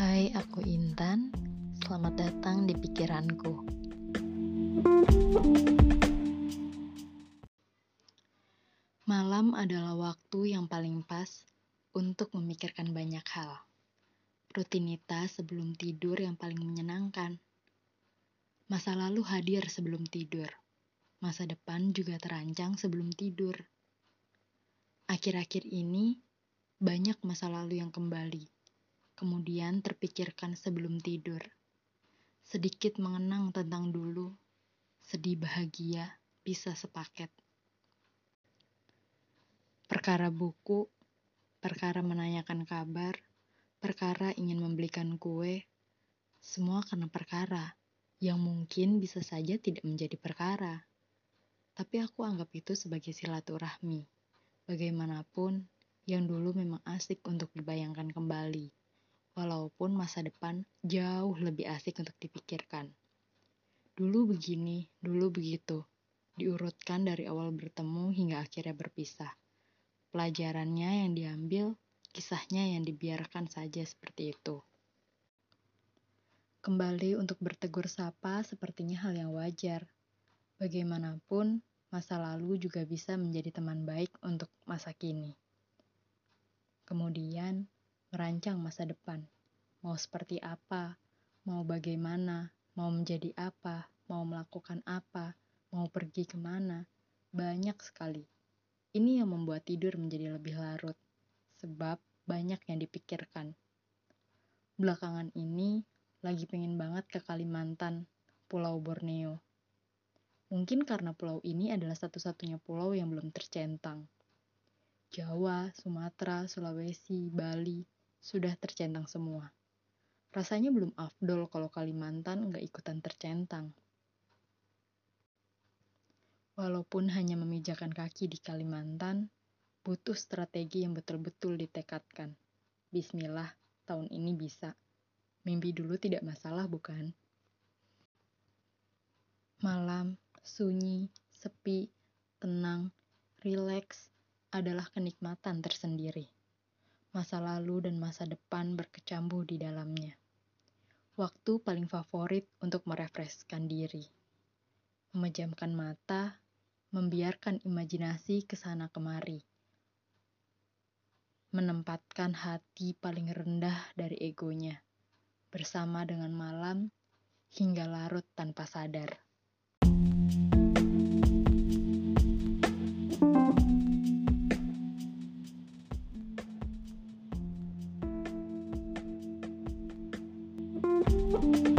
Aku Intan, selamat datang di pikiranku. Malam adalah waktu yang paling pas untuk memikirkan banyak hal. Rutinitas sebelum tidur yang paling menyenangkan. Masa lalu hadir sebelum tidur. Masa depan juga terancang sebelum tidur. Akhir-akhir ini, banyak masa lalu yang kembali kemudian terpikirkan sebelum tidur. Sedikit mengenang tentang dulu, sedih bahagia bisa sepaket. Perkara buku, perkara menanyakan kabar, perkara ingin membelikan kue, semua karena perkara yang mungkin bisa saja tidak menjadi perkara. Tapi aku anggap itu sebagai silaturahmi. Bagaimanapun, yang dulu memang asik untuk dibayangkan kembali walaupun masa depan jauh lebih asik untuk dipikirkan. Dulu begini, dulu begitu, diurutkan dari awal bertemu hingga akhirnya berpisah. Pelajarannya yang diambil, kisahnya yang dibiarkan saja seperti itu. Kembali untuk bertegur sapa sepertinya hal yang wajar. Bagaimanapun, masa lalu juga bisa menjadi teman baik untuk masa kini. Kemudian, merancang masa depan. Mau seperti apa, mau bagaimana, mau menjadi apa, mau melakukan apa, mau pergi ke mana, banyak sekali. Ini yang membuat tidur menjadi lebih larut, sebab banyak yang dipikirkan. Belakangan ini, lagi pengen banget ke Kalimantan, Pulau Borneo. Mungkin karena pulau ini adalah satu-satunya pulau yang belum tercentang. Jawa, Sumatera, Sulawesi, Bali, sudah tercentang semua. Rasanya belum afdol kalau Kalimantan nggak ikutan tercentang. Walaupun hanya memijakan kaki di Kalimantan, butuh strategi yang betul-betul ditekadkan. Bismillah, tahun ini bisa. Mimpi dulu tidak masalah, bukan? Malam, sunyi, sepi, tenang, rileks adalah kenikmatan tersendiri masa lalu dan masa depan berkecambuh di dalamnya. Waktu paling favorit untuk merefreshkan diri. Memejamkan mata, membiarkan imajinasi ke sana kemari. Menempatkan hati paling rendah dari egonya, bersama dengan malam hingga larut tanpa sadar. You.